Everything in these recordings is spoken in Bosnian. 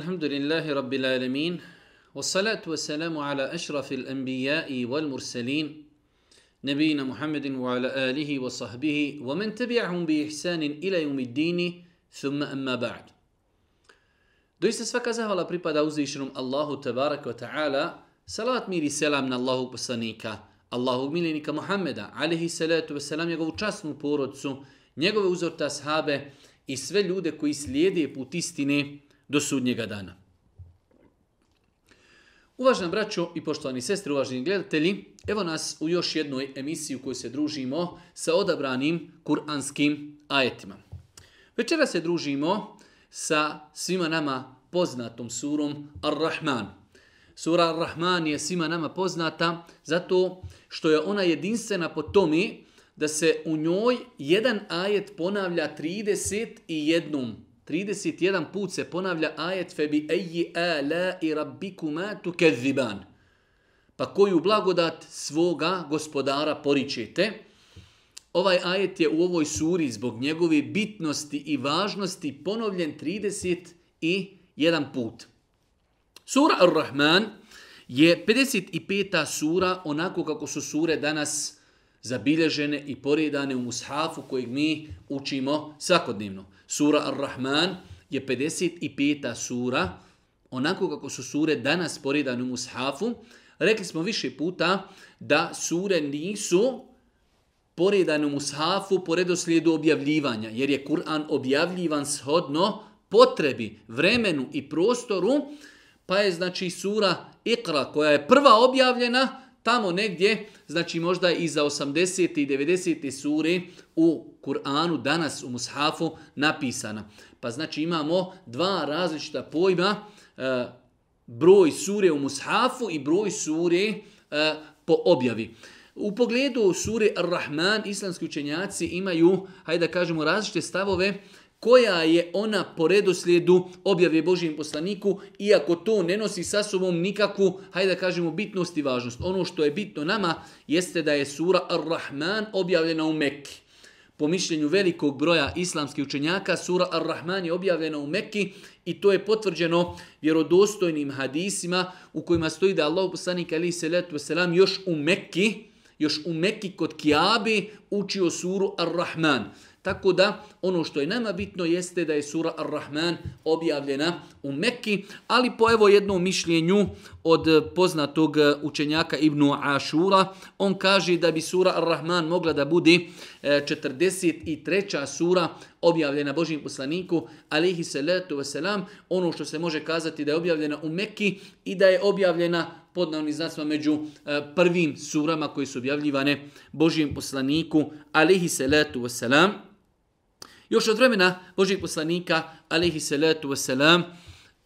الحمد لله رب العالمين والصلاة والسلام على أشرف الأنبياء والمرسلين نبينا محمد وعلى آله وصحبه ومن تبعهم بإحسان إلى يوم الدين ثم أما بعد دويست سفاك زهولا بريبادا وزيشنم الله تبارك وتعالى صلاة ميري سلام الله بصنيك الله ميلينك محمد عليه الصلاة والسلام يقول تشاسم بورودسو نيقوه وزورت أصحابه i sve ljude koji slijede put istine do sudnjega dana. Uvažena braćo i poštovani sestri, uvaženi gledatelji, evo nas u još jednoj emisiji u kojoj se družimo sa odabranim kuranskim ajetima. Večera se družimo sa svima nama poznatom surom Ar-Rahman. Sura Ar-Rahman je svima nama poznata zato što je ona jedinstvena po tome da se u njoj jedan ajet ponavlja 31 31 put se ponavlja ajet fe bi ayi ala rabbikuma tukezziban. Pa koju blagodat svoga gospodara poričete? Ovaj ajet je u ovoj suri zbog njegove bitnosti i važnosti ponovljen 31 put. Sura Ar-Rahman je 55. sura onako kako su sure danas zabilježene i poredane u mushafu kojeg mi učimo svakodnevno. Sura Ar-Rahman je 55. sura, onako kako su sure danas poredane u Mushafu. Rekli smo više puta da sure nisu poredane u Mushafu po redoslijedu objavljivanja, jer je Kur'an objavljivan shodno potrebi, vremenu i prostoru, pa je znači sura Iqra koja je prva objavljena, tamo negdje, znači možda i za 80. i 90. sure u Kur'anu danas u Mushafu napisana. Pa znači imamo dva različita pojma, e, broj sure u Mushafu i broj sure e, po objavi. U pogledu sure Ar-Rahman, islamski učenjaci imaju, hajde da kažemo, različite stavove, koja je ona po redoslijedu objave Božijem poslaniku, iako to ne nosi sa sobom nikakvu, hajde da kažemo, bitnost i važnost. Ono što je bitno nama jeste da je sura Ar-Rahman objavljena u Mekki. Po mišljenju velikog broja islamskih učenjaka, sura Ar-Rahman je objavljena u Mekki i to je potvrđeno vjerodostojnim hadisima u kojima stoji da Allah poslanik ali se letu selam još u Mekki, još u Mekki kod Kijabi učio suru Ar-Rahman. Tako da ono što je nama bitno jeste da je sura Ar-Rahman objavljena u Mekki, ali po evo jednom mišljenju od poznatog e, učenjaka Ibnu Ašura, on kaže da bi sura Ar-Rahman mogla da bude 43. E, sura objavljena Božim poslaniku, alihi salatu wasalam, ono što se može kazati da je objavljena u Mekki i da je objavljena pod navnim znacima među e, prvim surama koje su objavljivane Božijem poslaniku, alihi salatu wasalam. Još od vremena Božih poslanika, alaihi salatu wasalam,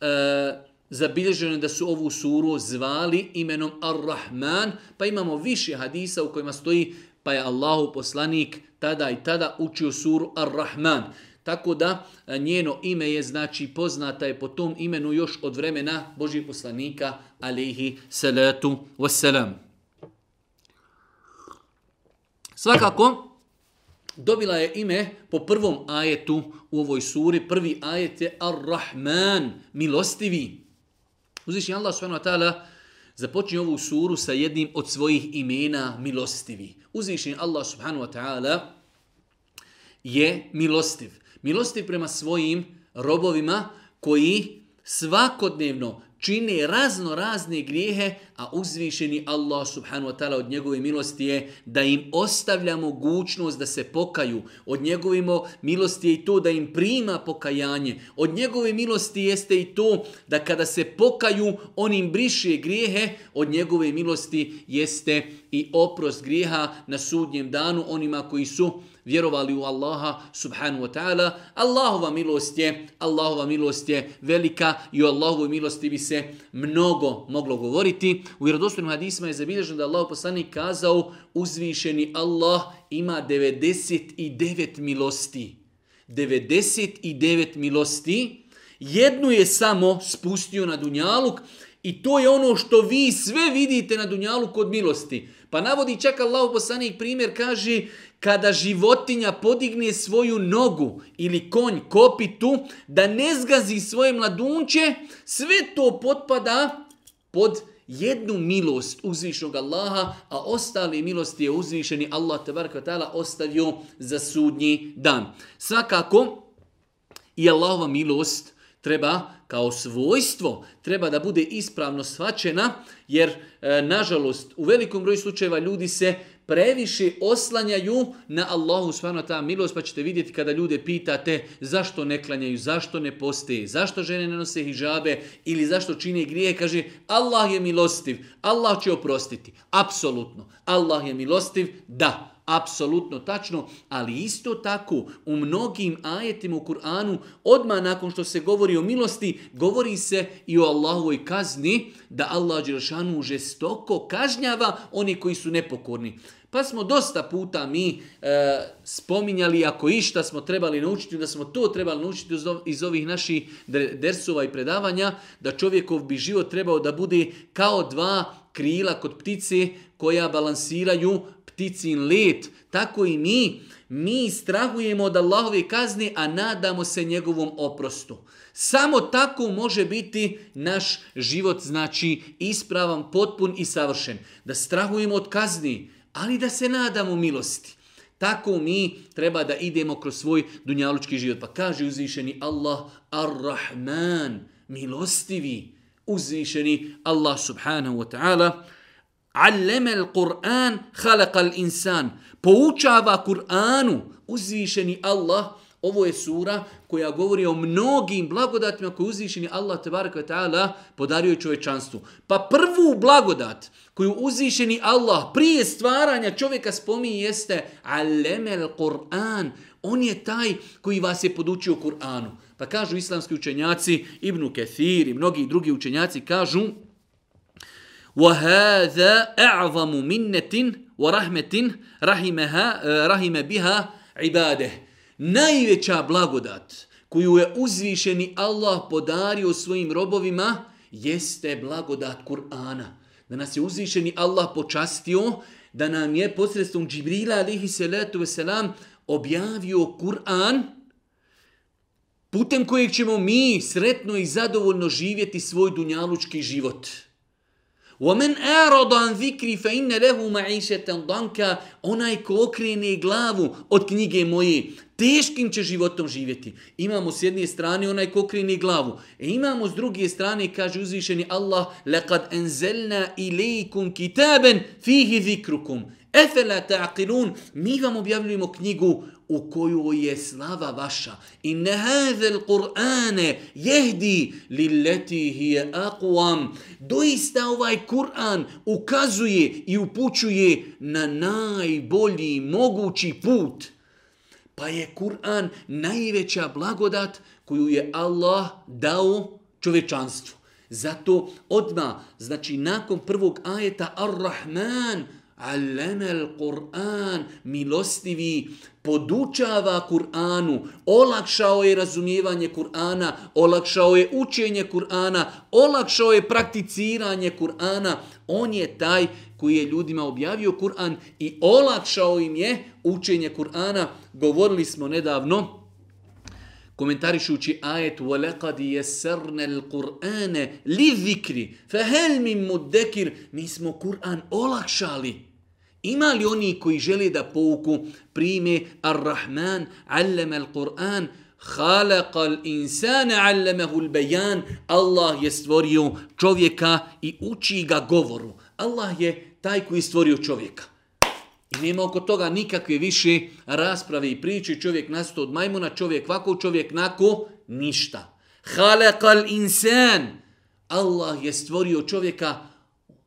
e, zabilježeno je da su ovu suru zvali imenom Ar-Rahman, pa imamo više hadisa u kojima stoji pa je Allahu poslanik tada i tada učio suru Ar-Rahman. Tako da e, njeno ime je znači poznata je po tom imenu još od vremena Božih poslanika alihi salatu wasalam. Svakako, dobila je ime po prvom ajetu u ovoj suri. Prvi ajet je Ar-Rahman, milostivi. Uzvišnji Allah s.w.t. započinje ovu suru sa jednim od svojih imena milostivi. Uzvišnji Allah s.w.t. je milostiv. Milostiv prema svojim robovima koji svakodnevno čini razno razne grijehe, a uzvišeni Allah subhanu wa ta'ala od njegove milosti je da im ostavlja mogućnost da se pokaju. Od njegove milosti je i to da im prima pokajanje. Od njegove milosti jeste i to da kada se pokaju, on im briše grijehe. Od njegove milosti jeste i oprost grijeha na sudnjem danu onima koji su vjerovali u Allaha subhanu wa ta'ala, Allahova milost je, Allahova milost je velika i o Allahovoj milosti bi se mnogo moglo govoriti. U vjerodostojnim hadisima je zabilježeno da Allah poslanik kazao uzvišeni Allah ima 99 milosti. 99 milosti. Jednu je samo spustio na Dunjaluk i to je ono što vi sve vidite na Dunjaluk kod milosti. Pa navodi čak Allah poslanik primjer, kaže kada životinja podigne svoju nogu ili konj kopitu da ne zgazi svoje mladunče, sve to potpada pod jednu milost uzvišnog Allaha, a ostale milosti je uzvišeni Allah tebara ostavio za sudnji dan. Svakako, i Allahova milost – treba kao svojstvo, treba da bude ispravno svačena, jer e, nažalost u velikom broju slučajeva ljudi se previše oslanjaju na Allahu subhanahu ta milost, pa ćete vidjeti kada ljude pitate zašto ne klanjaju, zašto ne posteje, zašto žene ne nose hijabe ili zašto čine grije, kaže Allah je milostiv, Allah će oprostiti, apsolutno, Allah je milostiv, da, apsolutno tačno, ali isto tako u mnogim ajetima u Kur'anu, odma nakon što se govori o milosti, govori se i o Allahovoj kazni, da Allah Đerašanu žestoko kažnjava oni koji su nepokorni. Pa smo dosta puta mi e, spominjali, ako išta smo trebali naučiti, da smo to trebali naučiti iz ovih naših dersova i predavanja, da čovjekov bi život trebao da bude kao dva krila kod ptice koja balansiraju pticin let, tako i mi, mi strahujemo od Allahove kazne, a nadamo se njegovom oprostu. Samo tako može biti naš život, znači ispravan, potpun i savršen. Da strahujemo od kazni, ali da se nadamo milosti. Tako mi treba da idemo kroz svoj dunjalučki život. Pa kaže uzvišeni Allah ar-Rahman, milostivi, uzvišeni Allah subhanahu wa ta'ala. Alleme al-Qur'an khalaqa al-insan. Poučava Kur'anu uzvišeni Allah. Ovo je sura koja govori o mnogim blagodatima koje uzvišeni Allah tebareke ta'ala podario čovečanstvu. Pa prvu blagodat koju uzvišeni Allah prije stvaranja čovjeka spominje jeste Alleme al-Qur'an. On je taj koji vas je podučio Kur'anu. Pa kažu islamski učenjaci, Ibnu Kethir i mnogi drugi učenjaci kažu وهذا أعظم منة ورحمة رحمها رحم بها عباده najveća blagodat koju je uzvišeni Allah podario svojim robovima jeste blagodat Kur'ana. Da nas je uzvišeni Allah počastio da nam je posredstvom Džibrila alihi salatu wasalam objavio Kur'an putem kojeg ćemo mi sretno i zadovoljno živjeti svoj dunjalučki život. Život. وَمَنْ أَرَضَنْ ذِكْرِ فَإِنَّ لَهُ مَعِيشَةً دَنْكَ Onaj ko okrene glavu od knjige moje, teškim će životom živjeti. Imamo s jedne strane onaj ko okrene glavu. E imamo s druge strane, kaže uzvišeni Allah, لَقَدْ أَنْزَلْنَا إِلَيْكُمْ كِتَابًا فِيهِ ذِكْرُكُمْ أَفَلَا تَعْقِلُونَ Mi vam objavljujemo knjigu u koju je slava vaša. In hadhal Qur'ane yahdi lillati hiya aqwam. Doista ovaj Kur'an ukazuje i upućuje na najbolji mogući put. Pa je Kur'an najveća blagodat koju je Allah dao čovečanstvu. Zato odma, znači nakon prvog ajeta Ar-Rahman, Alenel Kur'an, milostivi, podučava Kur'anu, olakšao je razumijevanje Kur'ana, olakšao je učenje Kur'ana, olakšao je prakticiranje Kur'ana. On je taj koji je ljudima objavio Kur'an i olakšao im je učenje Kur'ana. Govorili smo nedavno, komentarišući ajet وَلَقَدْ يَسَرْنَ الْقُرْآنَ لِذِكْرِ فَهَلْ مِمُ دَكِرْ Mi smo Kur'an olakšali. Ima li oni koji žele da pouku prime Ar-Rahman, Allama Al-Quran, Halaqa Al-Insana, Allamahu Al-Bajan, Allah je stvorio čovjeka i uči ga govoru. Allah je taj koji je stvorio čovjeka. I nema oko toga nikakve više rasprave i priče. Čovjek nasto od majmuna, čovjek vako, čovjek nako, ništa. Halaqa Al-Insan, Allah je stvorio čovjeka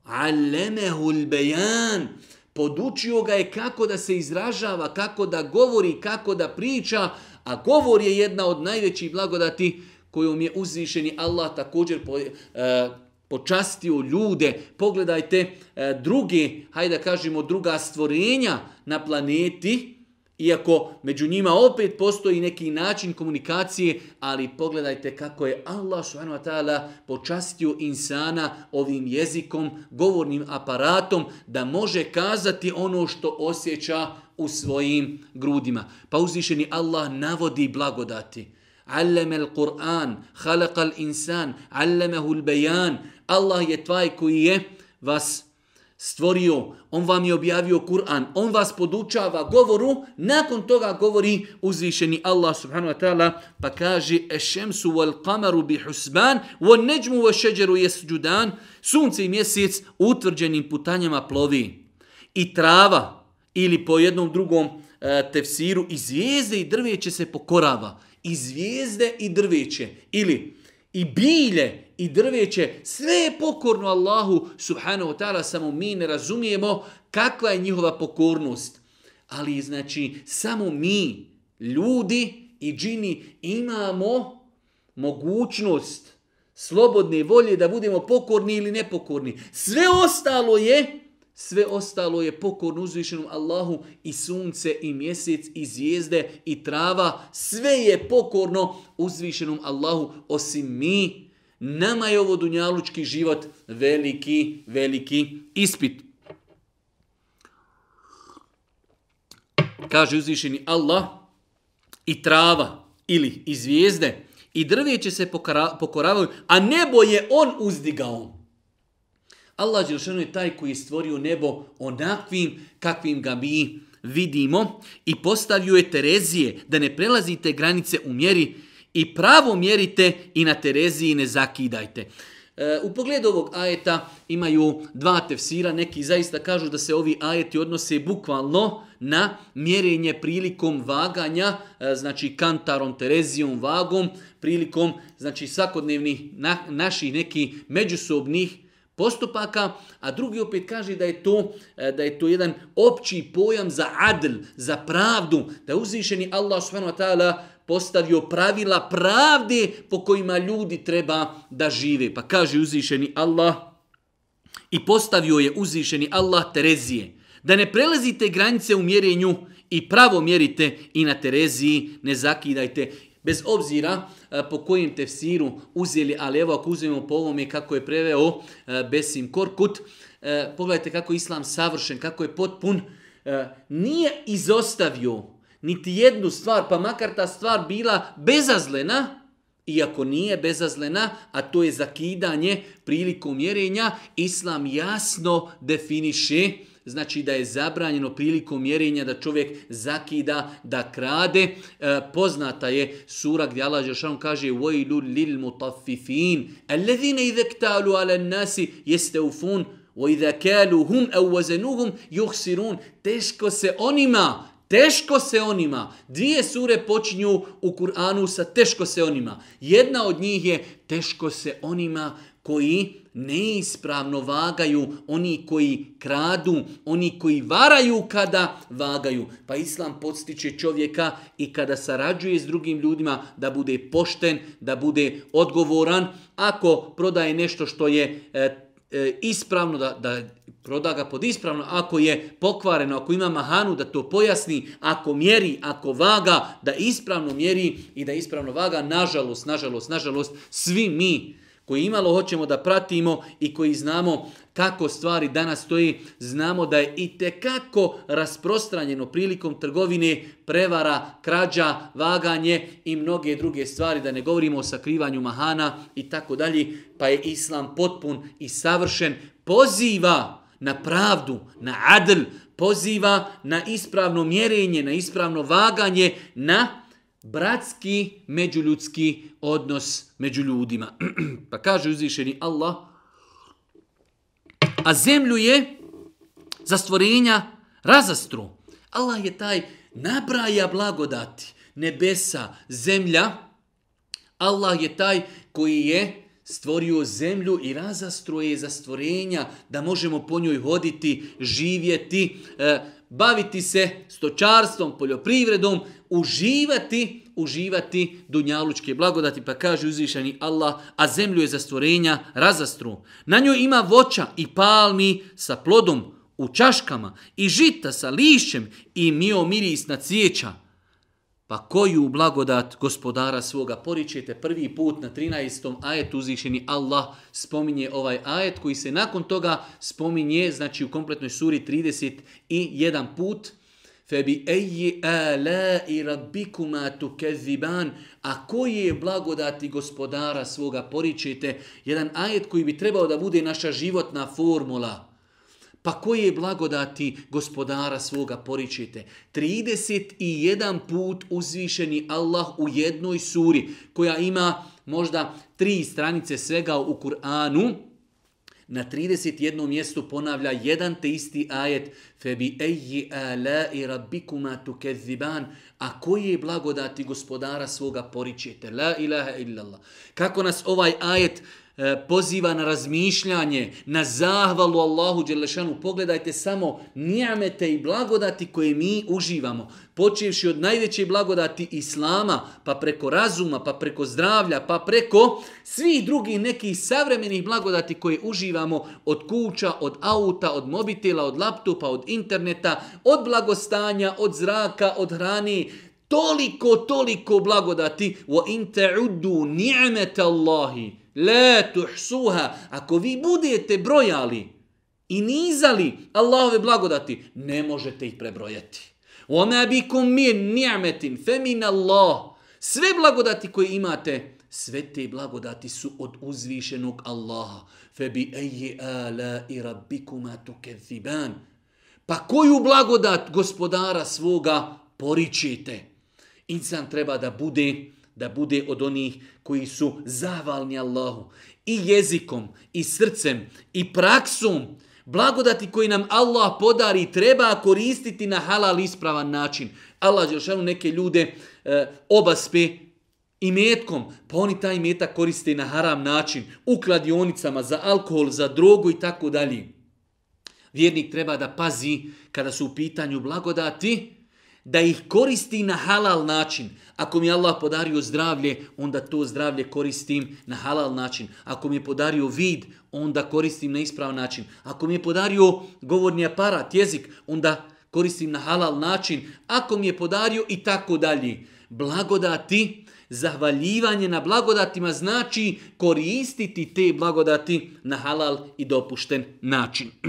Allamahu Al-Bajan, Allamahu Al-Bajan, podučio ga je kako da se izražava, kako da govori, kako da priča, a govor je jedna od najvećih blagodati kojom je uzvišeni Allah također po, e, počastio ljude. Pogledajte e, druge, hajde da kažemo druga stvorenja na planeti, Iako među njima opet postoji neki način komunikacije, ali pogledajte kako je Allah subhanahu wa ta'ala počastio insana ovim jezikom, govornim aparatom, da može kazati ono što osjeća u svojim grudima. Pa uzvišeni Allah navodi blagodati. Allame al-Qur'an, halakal insan, allamehu al-bayan. Allah je tvaj koji je vas učinio stvorio, on vam je objavio Kur'an, on vas podučava govoru, nakon toga govori uzvišeni Allah subhanahu wa ta'ala, pa kaže, ešemsu wal kamaru bi husban, wal neđmu wa šeđeru jes džudan, sunce i mjesec utvrđenim putanjama plovi. I trava, ili po jednom drugom e, tefsiru, i zvijezde i drveće se pokorava. I zvijezde i drveće. Ili, i bilje i drveće, sve je pokorno Allahu subhanahu wa ta'ala, samo mi ne razumijemo kakva je njihova pokornost. Ali znači samo mi, ljudi i džini, imamo mogućnost slobodne volje da budemo pokorni ili nepokorni. Sve ostalo je sve ostalo je pokorno uzvišenom Allahu i sunce i mjesec i zvijezde i trava, sve je pokorno uzvišenom Allahu osim mi. Nama je ovo dunjalučki život veliki, veliki ispit. Kaže uzvišeni Allah i trava ili i zvijezde i drvije će se pokoravaju, a nebo je on uzdigao. Allah Đelšanu je taj koji je stvorio nebo onakvim kakvim ga mi vidimo i postavio je Terezije da ne prelazite granice u mjeri i pravo mjerite i na Tereziji ne zakidajte. E, u pogledu ovog ajeta imaju dva tefsira, neki zaista kažu da se ovi ajeti odnose bukvalno na mjerenje prilikom vaganja, e, znači kantarom, terezijom, vagom, prilikom znači svakodnevnih na, naših nekih međusobnih postupaka, a drugi opet kaže da je to e, da je to jedan opći pojam za adl, za pravdu, da uzvišeni Allah subhanahu wa ta'ala postavio pravila pravde po kojima ljudi treba da žive. Pa kaže uzvišeni Allah i postavio je uzvišeni Allah Terezije. Da ne prelazite granice u mjerenju i pravo mjerite i na Tereziji ne zakidajte. Bez obzira, po kojem tefsiru uzeli, ali evo ako uzmemo po ovome kako je preveo Besim Korkut, pogledajte kako islam savršen, kako je potpun, nije izostavio niti jednu stvar, pa makar ta stvar bila bezazlena, iako nije bezazlena, a to je zakidanje prilikom mjerenja, islam jasno definiše uh, znači da je zabranjeno prilikom mjerenja da čovjek zakida, da krade. E, poznata je sura gdje Allah Žešanu kaže وَيْلُ لِلْمُطَفِّفِينَ الَّذِينَ إِذَا كْتَالُوا عَلَى النَّاسِ يَسْتَوْفُونَ وَإِذَا كَالُهُمْ أَوَّزَنُهُمْ يُخْسِرُونَ Teško se onima, teško se onima. Dvije sure počinju u Kur'anu sa teško se onima. Jedna od njih je teško se onima, koji neispravno vagaju, oni koji kradu, oni koji varaju kada vagaju. Pa Islam podstiče čovjeka i kada sarađuje s drugim ljudima da bude pošten, da bude odgovoran. Ako prodaje nešto što je e, e, ispravno, da, da proda ga pod ispravno, ako je pokvareno, ako ima mahanu, da to pojasni, ako mjeri, ako vaga, da ispravno mjeri i da ispravno vaga, nažalost, nažalost, nažalost, svi mi koji imalo hoćemo da pratimo i koji znamo kako stvari danas stoji, znamo da je i te kako rasprostranjeno prilikom trgovine prevara, krađa, vaganje i mnoge druge stvari, da ne govorimo o sakrivanju mahana i tako dalje, pa je islam potpun i savršen, poziva na pravdu, na adl, poziva na ispravno mjerenje, na ispravno vaganje, na bratski međuljudski odnos među ljudima. pa kaže uzvišeni Allah, a zemlju je za stvorenja razastru. Allah je taj nabraja blagodati nebesa, zemlja. Allah je taj koji je stvorio zemlju i razastroje za stvorenja da možemo po njoj hoditi, živjeti, eh, baviti se stočarstvom, poljoprivredom, uživati uživati dunjalučke blagodati, pa kaže uzvišeni Allah, a zemlju je za stvorenja razastru. Na njoj ima voća i palmi sa plodom u čaškama i žita sa lišćem i mio miris na cvijeća. Pa koju blagodat gospodara svoga poričete prvi put na 13. ajet uzvišeni Allah spominje ovaj ajet koji se nakon toga spominje znači u kompletnoj suri 31 put. Febi eji ala i rabbikuma tu keziban, a koji je blagodati gospodara svoga, poričite, jedan ajet koji bi trebao da bude naša životna formula. Pa koji je blagodati gospodara svoga, poričite. 31 put uzvišeni Allah u jednoj suri, koja ima možda tri stranice svega u Kur'anu, na 31. mjestu ponavlja jedan te isti ajet febi ayi ala rabbikuma tukezziban a koji je blagodati gospodara svoga poričete la ilaha illallah kako nas ovaj ajet uh, E, poziva na razmišljanje, na zahvalu Allahu Đelešanu. Pogledajte samo nijamete i blagodati koje mi uživamo. Počevši od najveće blagodati Islama, pa preko razuma, pa preko zdravlja, pa preko svih drugih nekih savremenih blagodati koje uživamo od kuća, od auta, od mobitela, od laptopa, od interneta, od blagostanja, od zraka, od hrani, toliko, toliko blagodati. Wa in te'udu ni'metallahi. Allahi. La tuhsuha. Ako vi budete brojali i nizali Allahove blagodati, ne možete ih prebrojati. Ona bi kum min ni'metin fe min Allah. Sve blagodati koje imate, sve te blagodati su od uzvišenog Allaha. Fe bi ejje ala i rabbikuma tukeziban. Pa koju blagodat gospodara svoga poričite? Insan treba da bude uzvišen da bude od onih koji su zavalni Allahu i jezikom i srcem i praksom blagodati koji nam Allah podari treba koristiti na halal ispravan način Allah Đelšanu neke ljude e, obaspe i metkom, pa oni taj metak koriste na haram način, u kladionicama, za alkohol, za drogu i tako dalje. Vjernik treba da pazi kada su u pitanju blagodati, da ih koristi na halal način. Ako mi Allah podario zdravlje, onda to zdravlje koristim na halal način. Ako mi je podario vid, onda koristim na ispravan način. Ako mi je podario govorni aparat, jezik, onda koristim na halal način. Ako mi je podario i tako dalje. Blagodati, zahvaljivanje na blagodatima znači koristiti te blagodati na halal i dopušten način.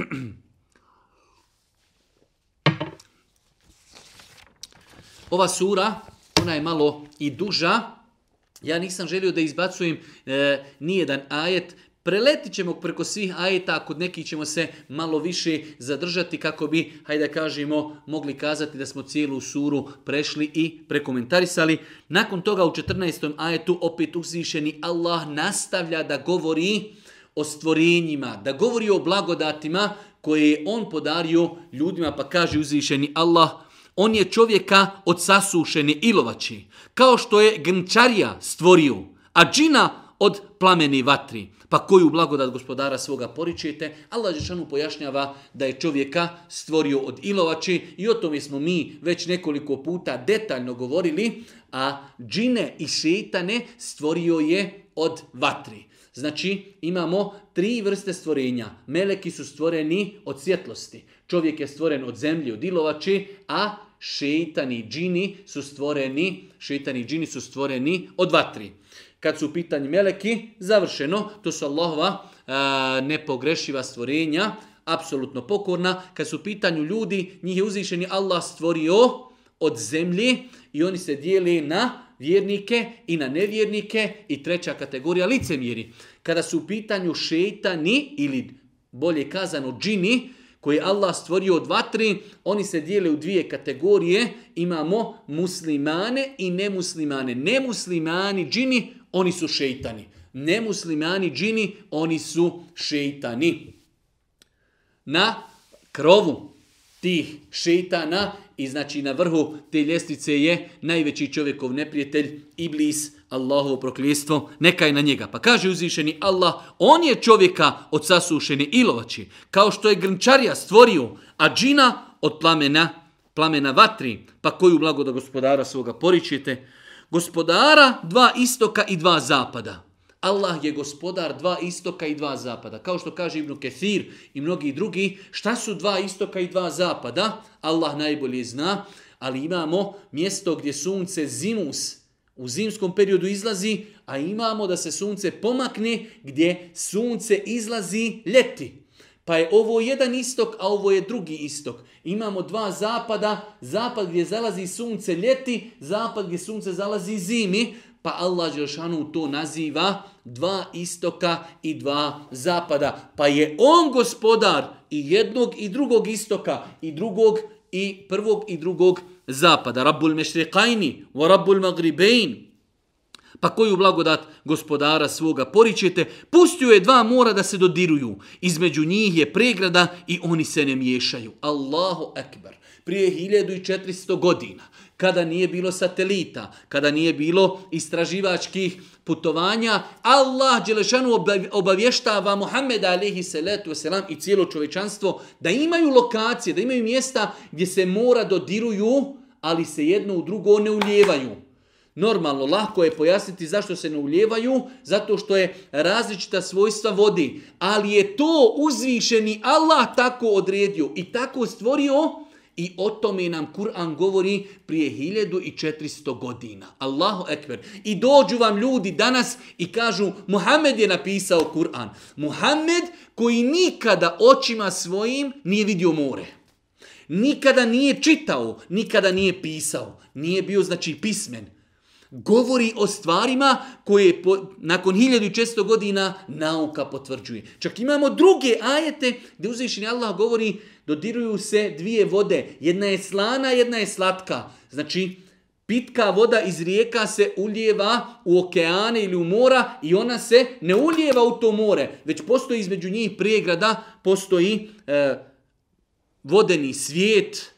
Ova sura, ona je malo i duža. Ja nisam želio da izbacujem e, nijedan ajet. Preletit ćemo preko svih ajeta, kod nekih ćemo se malo više zadržati kako bi, hajde kažemo, mogli kazati da smo cijelu suru prešli i prekomentarisali. Nakon toga u 14. ajetu opet uzvišeni Allah nastavlja da govori o stvorenjima, da govori o blagodatima koje je on podario ljudima, pa kaže uzvišeni Allah – on je čovjeka od sasušene ilovači, kao što je gnčarija stvorio, a džina od plameni vatri. Pa koju blagodat gospodara svoga poričete? Allah Žešanu pojašnjava da je čovjeka stvorio od ilovači i o tome smo mi već nekoliko puta detaljno govorili, a džine i šeitane stvorio je od vatri. Znači, imamo tri vrste stvorenja. Meleki su stvoreni od svjetlosti. Čovjek je stvoren od zemlje, od ilovači, a šeitani i džini su stvoreni, šeitani i džini su stvoreni od vatri. Kad su u pitanju meleki, završeno, to su Allahova e, nepogrešiva stvorenja, apsolutno pokorna. Kad su u pitanju ljudi, njih je uzvišeni Allah stvorio od zemlje i oni se dijeli na vjernike i na nevjernike i treća kategorija licemjeri. Kada su u pitanju šeitani ili bolje kazano džini, koje Allah stvorio od vatre, oni se dijele u dvije kategorije. Imamo muslimane i nemuslimane. Nemuslimani džini, oni su šeitani. Nemuslimani džini, oni su šeitani. Na krovu tih šeitana i znači na vrhu te ljestvice je najveći čovjekov neprijatelj, Iblis, Allahovo prokljestvo, neka je na njega. Pa kaže uzvišeni Allah, on je čovjeka od sasušene ilovači, kao što je grnčarija stvorio, a džina od plamena, plamena vatri, pa koju blago da gospodara svoga poričite, gospodara dva istoka i dva zapada. Allah je gospodar dva istoka i dva zapada. Kao što kaže Ibnu Kefir i mnogi drugi, šta su dva istoka i dva zapada? Allah najbolje zna, ali imamo mjesto gdje sunce zimus u zimskom periodu izlazi, a imamo da se sunce pomakne gdje sunce izlazi ljeti. Pa je ovo jedan istok, a ovo je drugi istok. Imamo dva zapada, zapad gdje zalazi sunce ljeti, zapad gdje sunce zalazi zimi. Pa Allah Đelšanu to naziva dva istoka i dva zapada. Pa je on gospodar i jednog i drugog istoka i drugog i prvog i drugog zapada. Rabbul Mešriqajni wa Rabbul Magribejn. Pa koju blagodat gospodara svoga poričete, pustio je dva mora da se dodiruju. Između njih je pregrada i oni se ne miješaju. Allahu akbar. Prije 1400 godina kada nije bilo satelita, kada nije bilo istraživačkih putovanja, Allah Đelešanu obavještava Muhammeda alihi salatu wasalam i cijelo čovečanstvo da imaju lokacije, da imaju mjesta gdje se mora dodiruju, ali se jedno u drugo ne uljevaju. Normalno, lahko je pojasniti zašto se ne uljevaju, zato što je različita svojstva vodi, ali je to uzvišeni Allah tako odredio i tako stvorio, I o tome nam Kur'an govori prije 1400 godina. Allahu ekber. I dođu vam ljudi danas i kažu Muhammed je napisao Kur'an. Muhammed koji nikada očima svojim nije vidio more. Nikada nije čitao, nikada nije pisao. Nije bio znači pismen. Govori o stvarima koje po, nakon 1400 godina nauka potvrđuje. Čak imamo druge ajete gdje uzvišeni Allah govori dodiruju se dvije vode. Jedna je slana, jedna je slatka. Znači, pitka voda iz rijeka se uljeva u okeane ili u mora i ona se ne uljeva u to more, već postoji između njih prijegrada, postoji e, vodeni svijet,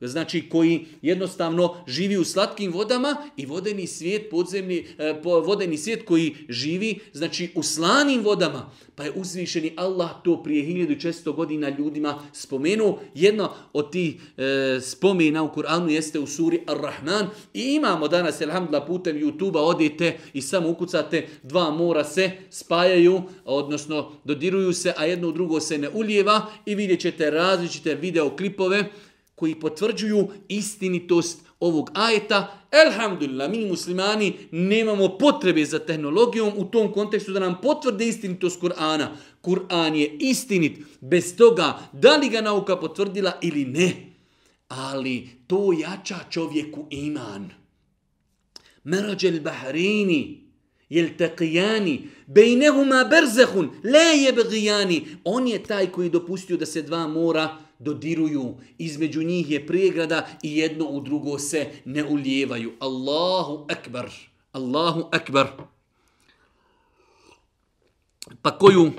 Znači koji jednostavno živi u slatkim vodama i vodeni svijet podzemni e, vodeni svijet koji živi znači u slanim vodama pa je uzvišeni Allah to prije 1600 godina ljudima spomenu jedno od tih e, spomena u Kur'anu jeste u suri Ar-Rahman i imamo danas elhamdla putem YouTubea odete i samo ukucate dva mora se spajaju odnosno dodiruju se a jedno u drugo se ne uljeva i vidjet ćete različite video klipove koji potvrđuju istinitost ovog ajeta. Elhamdulillah, mi muslimani nemamo potrebe za tehnologijom u tom kontekstu da nam potvrde istinitost Kur'ana. Kur'an je istinit bez toga da li ga nauka potvrdila ili ne. Ali to jača čovjeku iman. Merađel Bahreini, jel teqijani, bejnehuma berzehun, le je begijani. On je taj koji je dopustio da se dva mora dodiruju, između njih je prijegrada i jedno u drugo se ne ulijevaju. Allahu akbar, Allahu akbar. Pa koju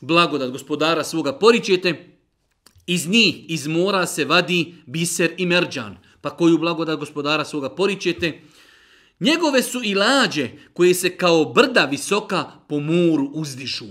blagodat gospodara svoga poričete, iz njih, iz mora se vadi biser i merđan. Pa koju blagodat gospodara svoga poričete, njegove su i lađe koje se kao brda visoka po moru uzdišu.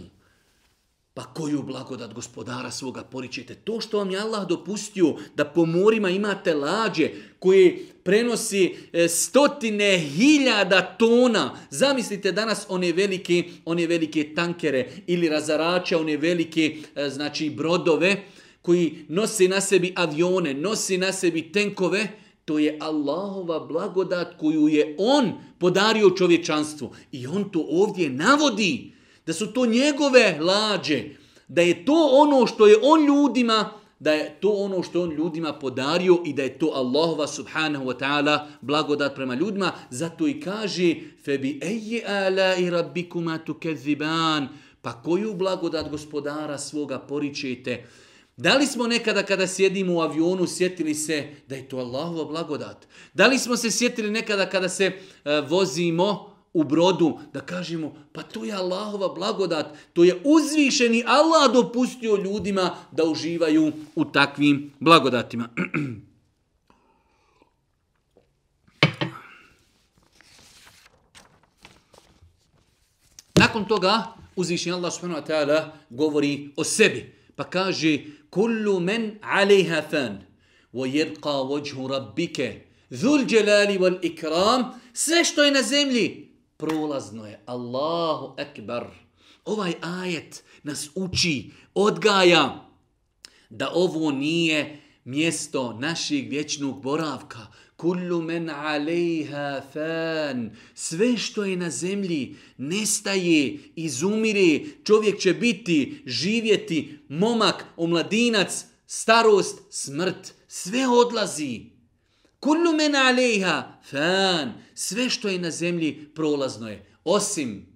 Pa koju blagodat gospodara svoga poričete? To što vam je Allah dopustio da po morima imate lađe koje prenosi e, stotine hiljada tona. Zamislite danas one velike, one velike tankere ili razarače, one velike e, znači brodove koji nosi na sebi avione, nosi na sebi tenkove. To je Allahova blagodat koju je on podario čovječanstvu. I on to ovdje navodi. Navodi da su to njegove lađe, da je to ono što je on ljudima, da je to ono što on ljudima podario i da je to Allahova subhanahu wa ta'ala blagodat prema ljudima, zato i kaže febi ayyi ala rabbikuma tukaziban, pa koju blagodat gospodara svoga poričete? Da li smo nekada kada sjedimo u avionu sjetili se da je to Allahova blagodat? Da li smo se sjetili nekada kada se uh, vozimo uh, u brodu, da kažemo, pa to je Allahova blagodat, to je uzvišeni Allah dopustio ljudima da uživaju u takvim blagodatima. Nakon toga, uzvišeni Allah subhanahu wa ta'ala govori o sebi, pa kaže, kullu men alejha fan, wa jirqa vajhu rabbike, dhul jalali wal ikram, sve što je na zemlji, prolazno je. Allahu ekbar. Ovaj ajet nas uči, odgaja da ovo nije mjesto našeg vječnog boravka. Kullu men alejha fan. Sve što je na zemlji nestaje, izumire. Čovjek će biti, živjeti, momak, omladinac, starost, smrt. Sve odlazi. Kullu men alejha fan fan, sve što je na zemlji prolazno je, osim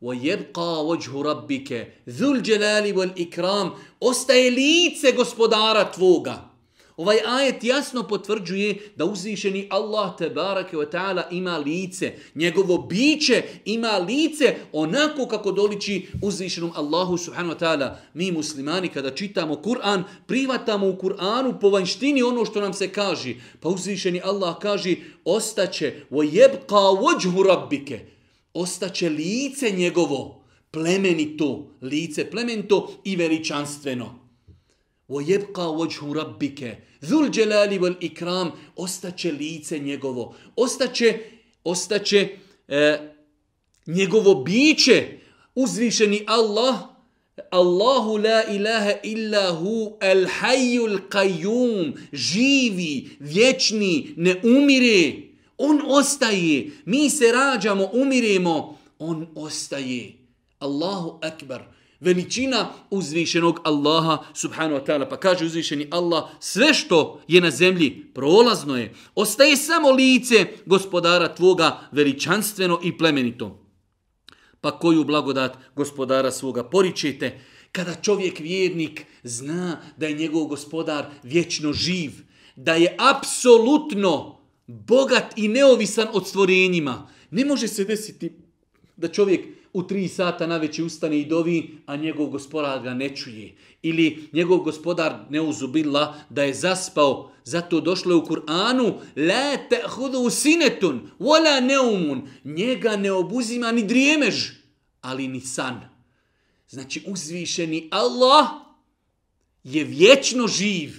wa yabqa wajhu rabbika dhul jalali wal ikram ostaje lice gospodara tvoga Ovaj ajet jasno potvrđuje da uzvišeni Allah te barake ve taala ima lice, njegovo biće ima lice onako kako doliči uzvišenom Allahu subhanahu wa taala. Mi muslimani kada čitamo Kur'an, privatamo u Kur'anu po vanštini ono što nam se kaže. Pa uzvišeni Allah kaže: "Ostaće wa yabqa wajhu rabbike." Ostaće lice njegovo plemenito, lice plemento i veličanstveno. وَيَبْقَا وَجْهُ رَبِّكَ ذُلْ جَلَالِ وَالْإِكْرَامِ Ostaće lice njegovo. Ostaće, ostaće e, njegovo biće. Uzvišeni Allah. Allahu la ilaha illa hu el hayu el qayyum. Živi, vječni, ne umire. On ostaje. Mi se rađamo, umiremo. On ostaje. Allahu akbar. Allahu akbar veličina uzvišenog Allaha subhanahu wa ta'ala. Pa kaže uzvišeni Allah, sve što je na zemlji prolazno je, ostaje samo lice gospodara tvoga veličanstveno i plemenito. Pa koju blagodat gospodara svoga poričete kada čovjek vjernik zna da je njegov gospodar vječno živ, da je apsolutno bogat i neovisan od stvorenjima. Ne može se desiti da čovjek u tri sata na veći ustane i dovi, a njegov gospodar ga ne čuje. Ili njegov gospodar ne uzubila da je zaspao. Zato došlo je u Kur'anu, la ta'hudu sinetun, wala neumun. Njega ne obuzima ni drijemež, ali ni san. Znači uzvišeni Allah je vječno živ,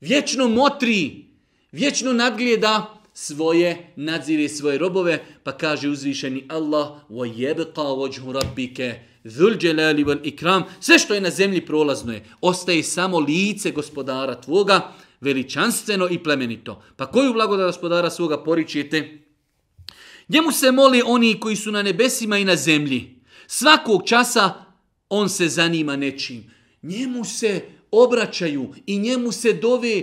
vječno motri, vječno nadgleda, svoje, nadzire svoje robove, pa kaže uzvišeni Allah, وَيَبْقَا وَجْهُ رَبِّكَ ذُلْ جَلَالِ ikram Sve što je na zemlji prolazno je, ostaje samo lice gospodara tvoga, veličanstveno i plemenito. Pa koju blagodat gospodara svoga poričite? Njemu se moli oni koji su na nebesima i na zemlji. Svakog časa on se zanima nečim. Njemu se obraćaju i njemu se dove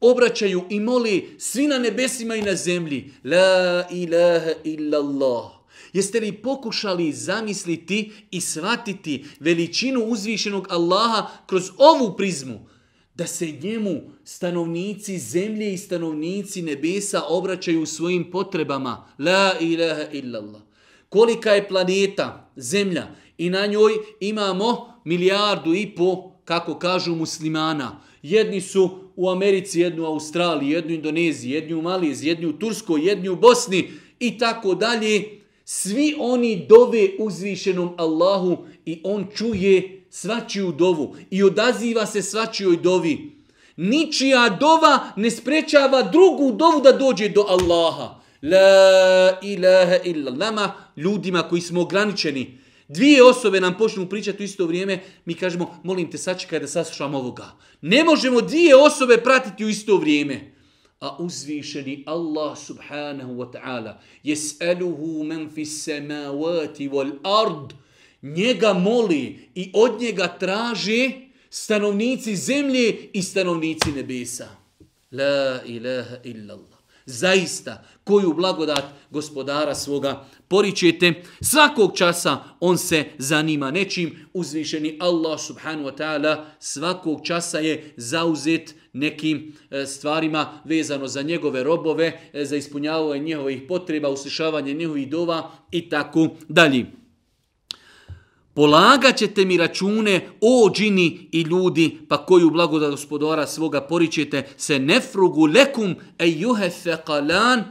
obraćaju i moli svi na nebesima i na zemlji. La ilaha illallah. Jeste li pokušali zamisliti i shvatiti veličinu uzvišenog Allaha kroz ovu prizmu? Da se njemu stanovnici zemlje i stanovnici nebesa obraćaju svojim potrebama. La ilaha illallah. Kolika je planeta, zemlja i na njoj imamo milijardu i po, kako kažu muslimana, Jedni su u Americi, jedni u Australiji, jedni u Indoneziji, jedni u Maliziji, jedni u Turskoj, jedni u Bosni i tako dalje. Svi oni dove uzvišenom Allahu i on čuje svačiju dovu i odaziva se svačijoj dovi. Ničija dova ne sprečava drugu dovu da dođe do Allaha. La ilaha illa nama, ljudima koji smo ograničeni. Dvije osobe nam počnu pričati u isto vrijeme, mi kažemo, molim te, sačekaj da saslušam ovoga. Ne možemo dvije osobe pratiti u isto vrijeme. A uzvišeni Allah subhanahu wa ta'ala, jes'aluhu men fis samavati wal ard, njega moli i od njega traži stanovnici zemlje i stanovnici nebesa. La ilaha illallah. Zaista, koju blagodat gospodara svoga poričete. Svakog časa on se zanima nečim. Uzvišeni Allah subhanu wa ta'ala svakog časa je zauzet nekim e, stvarima vezano za njegove robove, e, za ispunjavanje njihovih potreba, uslišavanje njihovih dova i tako dalje. Polagat ćete mi račune, o džini i ljudi, pa koju blagoda gospodara svoga poričete, se nefrugu lekum e juhe fekalan.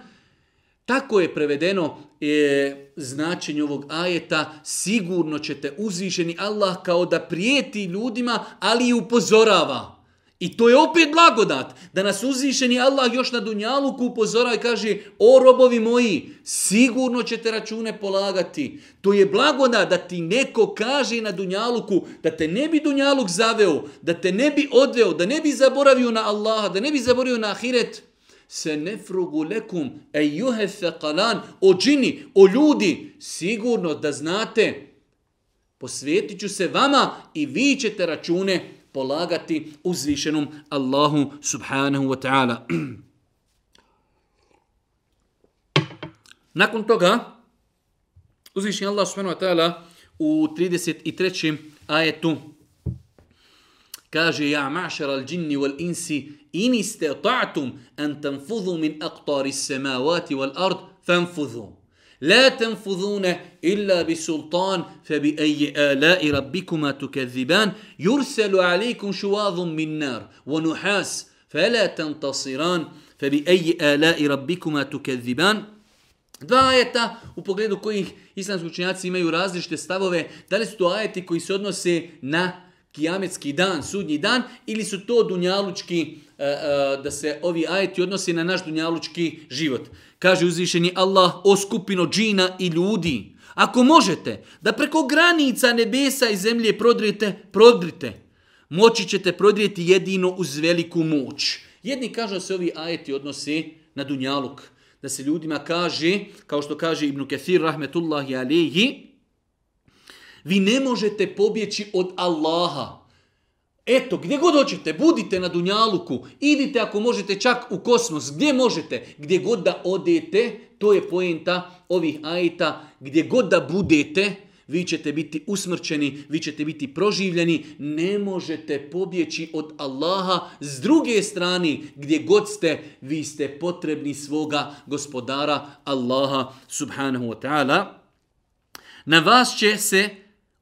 Tako je prevedeno e, značenje ovog ajeta, sigurno ćete uzviženi Allah kao da prijeti ljudima, ali i upozorava. Upozorava. I to je opet blagodat da nas uzvišeni Allah još na dunjalu upozora i kaže o robovi moji, sigurno ćete račune polagati. To je blagodat da ti neko kaže na dunjaluku da te ne bi dunjaluk zaveo, da te ne bi odveo, da ne bi zaboravio na Allaha, da ne bi zaboravio na ahiret. Se nefrugu lekum e juhe fekalan o džini, o ljudi, sigurno da znate, posvetit ću se vama i vi ćete račune polagati polagati uzvišenom Allahu subhanahu wa ta'ala. Nakon toga, uzvišen Allah subhanahu wa ta'ala u 33. ajetu kaže ja mašara al džinni wal insi in ta'atum an tanfudhu min aqtari samawati wal ard fanfudhu لا تنفذون الا بسلطان فباي الاء ربكما تكذبان يرسل عليكم شواظ من نار ونحاس فلا تنتصران فباي الاء ربكما تكذبان Dva ajeta u pogledu kojih islamski učenjaci imaju različite stavove, da li su to ajeti koji se odnose na kijametski dan, sudnji dan, ili su to dunjalučki, e, e, da se ovi ajeti odnose na naš dunjalučki život. Kaže uzvišeni Allah o skupino džina i ljudi. Ako možete da preko granica nebesa i zemlje prodrite, prodrite. Moći ćete prodrijeti jedino uz veliku moć. Jedni kažu da se ovi ajeti odnose na dunjaluk. Da se ljudima kaže, kao što kaže Ibnu Kathir, rahmetullahi alihi, Vi ne možete pobjeći od Allaha. Eto, gdje god hoćete, budite na Dunjaluku, idite ako možete čak u kosmos, gdje možete, gdje god da odete, to je poenta ovih ajta, gdje god da budete, vi ćete biti usmrćeni, vi ćete biti proživljeni, ne možete pobjeći od Allaha. S druge strane, gdje god ste, vi ste potrebni svoga gospodara Allaha subhanahu wa ta'ala. Na vas će se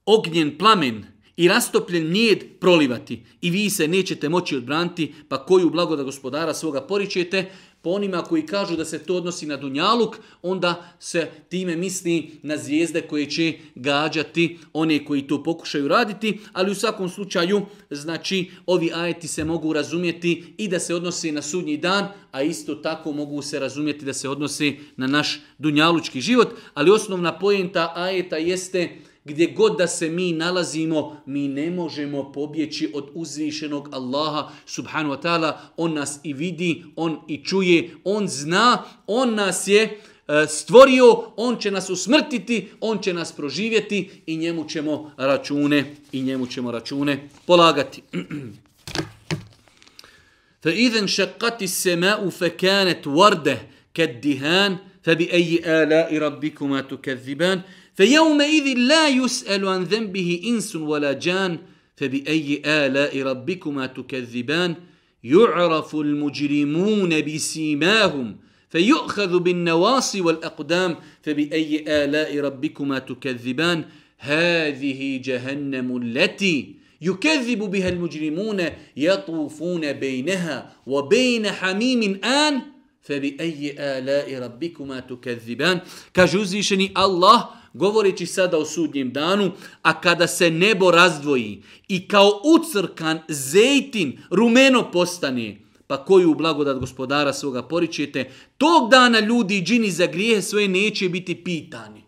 ognjen plamen i rastopljen mjed prolivati i vi se nećete moći odbranti pa koju blagoda gospodara svoga poričete po onima koji kažu da se to odnosi na Dunjaluk, onda se time misli na zvijezde koje će gađati one koji to pokušaju raditi, ali u svakom slučaju, znači, ovi ajeti se mogu razumjeti i da se odnose na sudnji dan, a isto tako mogu se razumjeti da se odnose na naš Dunjalučki život, ali osnovna pojenta ajeta jeste da gdje god da se mi nalazimo, mi ne možemo pobjeći od uzvišenog Allaha subhanu wa ta'ala. On nas i vidi, on i čuje, on zna, on nas je e, stvorio, on će nas usmrtiti, on će nas proživjeti i njemu ćemo račune i njemu ćemo račune polagati. Fa idhan shaqqati as-sama'u fa kanat warda kad dihan fa bi ayi ala'i rabbikuma tukazziban فيومئذ لا يسأل عن ذنبه إنس ولا جان فبأي آلاء ربكما تكذبان يعرف المجرمون بسيماهم فيؤخذ بالنواصي والأقدام فبأي آلاء ربكما تكذبان هذه جهنم التي يكذب بها المجرمون يطوفون بينها وبين حميم آن فبأي آلاء ربكما تكذبان كجوزي شني الله govoreći sada o sudnjem danu, a kada se nebo razdvoji i kao ucrkan zejtin rumeno postane, pa koju blagodat gospodara svoga poričete, tog dana ljudi i džini za grijehe svoje neće biti pitani.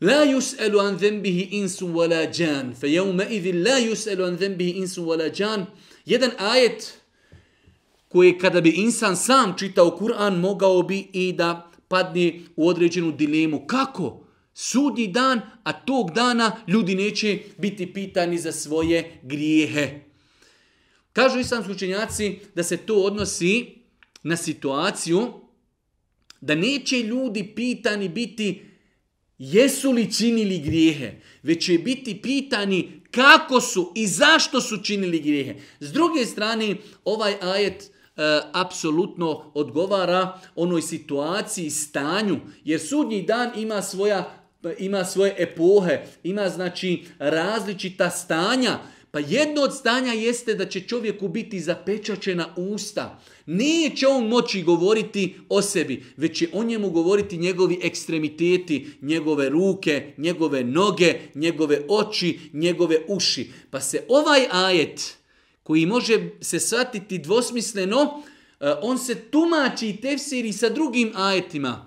La yus'alu an dhanbihi insu wala jan. Fa yawma idhin la yus'alu an dhanbihi insu wala jan. Jedan ajet koji kada bi insan sam čitao Kur'an mogao bi i da padne u određenu dilemu. Kako? Sudi dan, a tog dana ljudi neće biti pitani za svoje grijehe. Kažu islamski učenjaci da se to odnosi na situaciju da neće ljudi pitani biti jesu li činili grijehe, već će biti pitani kako su i zašto su činili grijehe. S druge strane, ovaj ajet uh, E, apsolutno odgovara onoj situaciji, stanju, jer sudnji dan ima svoja ima svoje epohe, ima znači različita stanja. Pa jedno od stanja jeste da će čovjeku biti zapečačena usta. Neće on moći govoriti o sebi, već će o njemu govoriti njegovi ekstremiteti, njegove ruke, njegove noge, njegove oči, njegove uši. Pa se ovaj ajet, koji može se shvatiti dvosmisleno, e, on se tumači i tefsiri sa drugim ajetima.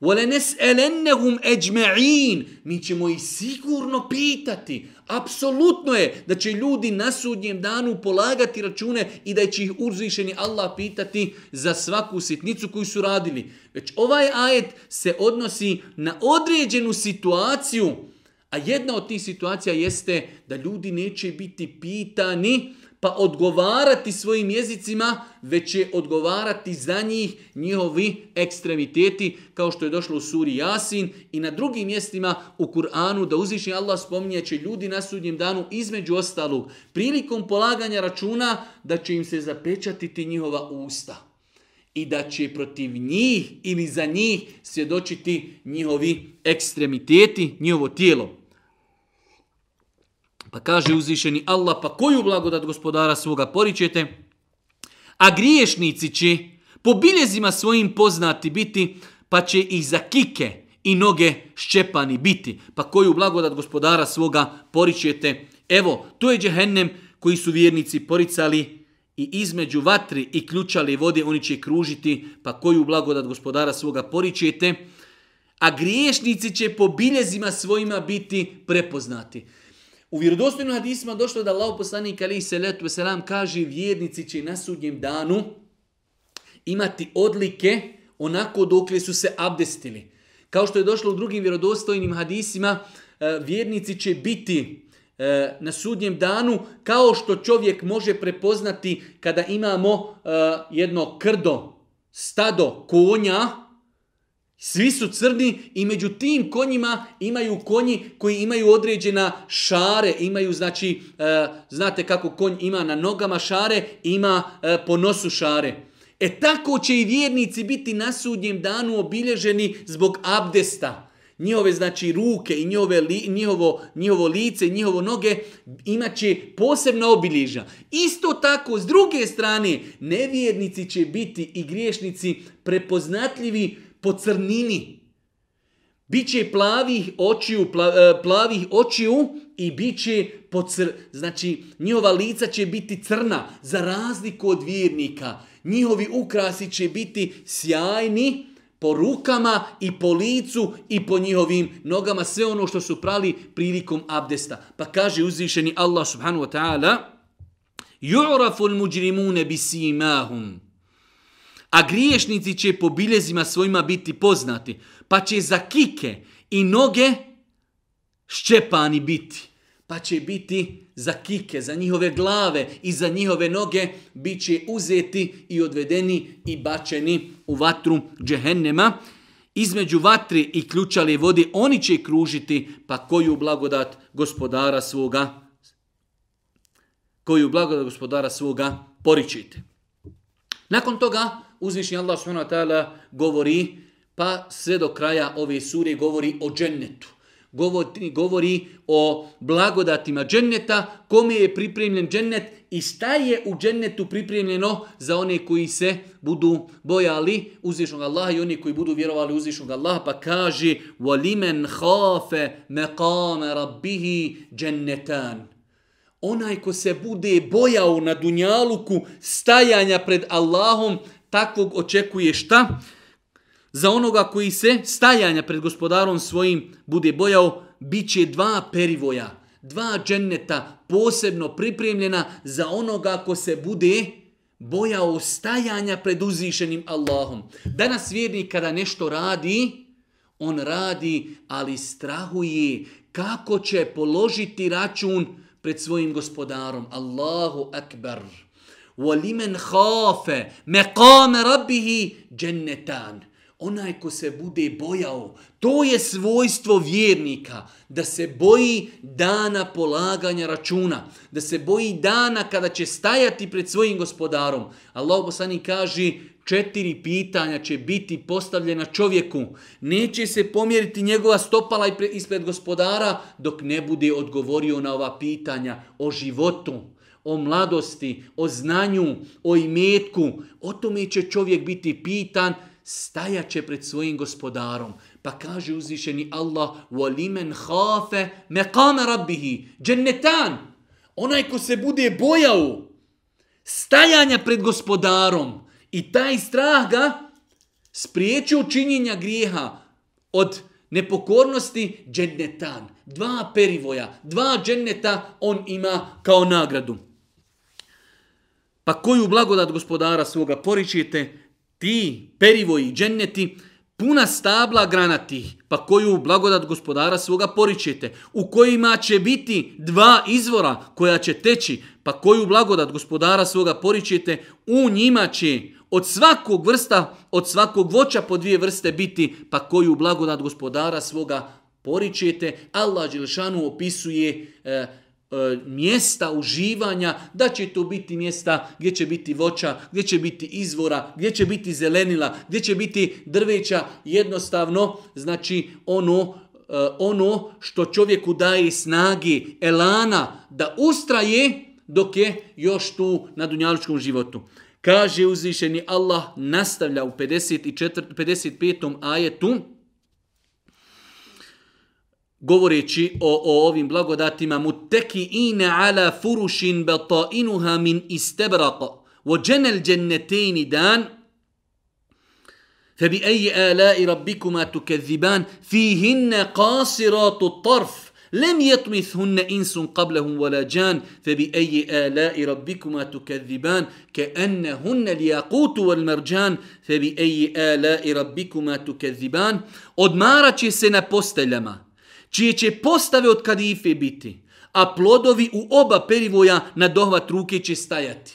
وَلَنَسْأَلَنَّهُمْ أَجْمَعِينَ Mi ćemo ih sigurno pitati. Apsolutno je da će ljudi na sudnjem danu polagati račune i da će ih uzvišeni Allah pitati za svaku sitnicu koju su radili. Već ovaj ajet se odnosi na određenu situaciju, a jedna od tih situacija jeste da ljudi neće biti pitani uh, pa odgovarati svojim jezicima, već će odgovarati za njih njihovi ekstremiteti, kao što je došlo u suri Jasin i na drugim mjestima u Kur'anu, da uzvišnji Allah spominje će ljudi na sudnjem danu između ostalog, prilikom polaganja računa, da će im se zapečatiti njihova usta i da će protiv njih ili za njih svjedočiti njihovi ekstremiteti, njihovo tijelo. Pa kaže uzvišeni Allah, pa koju blagodat gospodara svoga poričete? A griješnici će po biljezima svojim poznati biti, pa će i za kike i noge ščepani biti. Pa koju blagodat gospodara svoga poričete? Evo, to je džehennem koji su vjernici poricali i između vatri i ključali vode oni će kružiti, pa koju blagodat gospodara svoga poričete? A griješnici će po biljezima svojima biti prepoznati. U vjerodostojnu hadisima došlo da Allah poslanik ali se letu selam kaže vjernici će na sudnjem danu imati odlike onako dokle su se abdestili. Kao što je došlo u drugim vjerodostojnim hadisima, e, vjernici će biti e, na sudnjem danu kao što čovjek može prepoznati kada imamo e, jedno krdo, stado, konja, Svi su crni i među tim konjima imaju konji koji imaju određena šare, imaju znači, e, znate kako konj ima na nogama šare, ima e, po nosu šare. E tako će i vjernici biti na sudnjem danu obilježeni zbog abdesta. Njihove znači ruke i njihove li, njihovo, njihovo lice, njihovo noge imaće posebna obilježa. Isto tako, s druge strane, nevjernici će biti i griješnici prepoznatljivi uh, po crnini. Biće plavih očiju, pla, e, plavih očiju i biće po cr... Znači, njihova lica će biti crna za razliku od vjernika. Njihovi ukrasi će biti sjajni po rukama i po licu i po njihovim nogama. Sve ono što su prali prilikom abdesta. Pa kaže uzvišeni Allah subhanu wa ta'ala Ju'rafu l-muđrimune bi simahum a griješnici će po biljezima svojima biti poznati, pa će za kike i noge ščepani biti, pa će biti za kike, za njihove glave i za njihove noge bit će uzeti i odvedeni i bačeni u vatru džehennema. Između vatri i ključale vode oni će kružiti, pa koju blagodat gospodara svoga koju blagodat gospodara svoga poričite. Nakon toga uzvišnji Allah subhanahu wa ta'ala govori, pa sve do kraja ove sure govori o džennetu. Govori, govori o blagodatima dženneta, kome je pripremljen džennet i šta je u džennetu pripremljeno za one koji se budu bojali uzvišnog Allaha i oni koji budu vjerovali uzvišnog Allaha, pa kaže وَلِمَنْ خَافَ مَقَامَ رَبِّهِ جَنَّتَانِ onaj ko se bude bojao na dunjaluku stajanja pred Allahom, takvog očekuje šta? Za onoga koji se stajanja pred gospodarom svojim bude bojao, bit će dva perivoja, dva dženneta posebno pripremljena za onoga ko se bude bojao stajanja pred uzvišenim Allahom. Danas vjernik kada nešto radi, on radi, ali strahuje kako će položiti račun pred svojim gospodarom. Allahu akbar. Allahu akbar. وَلِمَنْ خَافَ مَقَامَ رَبِّهِ جَنَّتَانِ Onaj ko se bude bojao, to je svojstvo vjernika, da se boji dana polaganja računa, da se boji dana kada će stajati pred svojim gospodarom. Allah poslani kaže, četiri pitanja će biti postavljena čovjeku. Neće se pomjeriti njegova stopala ispred gospodara dok ne bude odgovorio na ova pitanja o životu, o mladosti, o znanju, o imetku, o tome će čovjek biti pitan, stajaće pred svojim gospodarom. Pa kaže uzvišeni Allah, وَلِمَنْ خَافَ مَقَامَ رَبِّهِ جَنَّتَان Onaj ko se bude bojao stajanja pred gospodarom i taj strah ga spriječio činjenja grijeha od nepokornosti džennetan. Dva perivoja, dva dženneta on ima kao nagradu. Pa koju blagodat gospodara svoga poričite, ti, perivoji, dženneti, puna stabla granatih, pa koju blagodat gospodara svoga poričite, u kojima će biti dva izvora koja će teći, pa koju blagodat gospodara svoga poričite, u njima će od svakog vrsta, od svakog voća po dvije vrste biti, pa koju blagodat gospodara svoga poričite, Allah Đelšanu opisuje e, E, mjesta uživanja, da će to biti mjesta gdje će biti voća, gdje će biti izvora, gdje će biti zelenila, gdje će biti drveća, jednostavno, znači ono, e, ono što čovjeku daje snagi, elana, da ustraje dok je još tu na dunjaličkom životu. Kaže uzvišeni Allah, nastavlja u 54, 55. ajetu, govoreći o, o ovim blagodatima muteki ine ala furušin batainuha min istebraka وجنى الجنتين دان فبأي آلاء ربكما تكذبان فيهن قاصرات الطرف لم يطمثهن إنس قبلهم ولا جان فبأي آلاء ربكما تكذبان كأنهن الياقوت والمرجان فبأي آلاء ربكما تكذبان Odmarat će se na posteljama čije će postave od kadife biti, a plodovi u oba perivoja na dohvat ruke će stajati.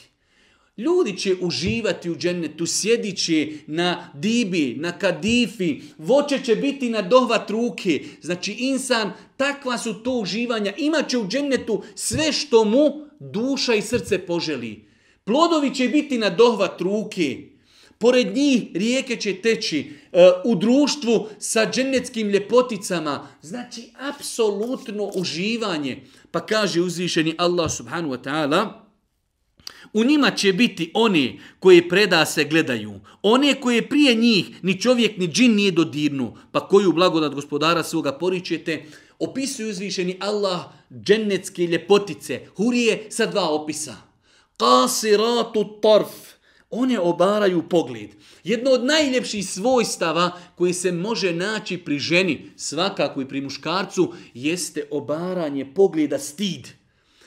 Ljudi će uživati u džennetu, sjedit će na dibi, na kadifi, voće će biti na dohvat ruke. Znači insan, takva su to uživanja, imaće u džennetu sve što mu duša i srce poželi. Plodovi će biti na dohvat ruke, pored njih rijeke će teći e, u društvu sa dženeckim ljepoticama. Znači, apsolutno uživanje. Pa kaže uzvišeni Allah subhanu wa ta'ala, U njima će biti one koje preda se gledaju, one koje prije njih ni čovjek ni džin nije dodirnu, pa koju blagodat gospodara svoga poričete, opisuju uzvišeni Allah džennetske ljepotice, hurije sa dva opisa. Kasiratu tarf, one obaraju pogled. Jedno od najljepših svojstava koje se može naći pri ženi, svakako i pri muškarcu, jeste obaranje pogleda stid.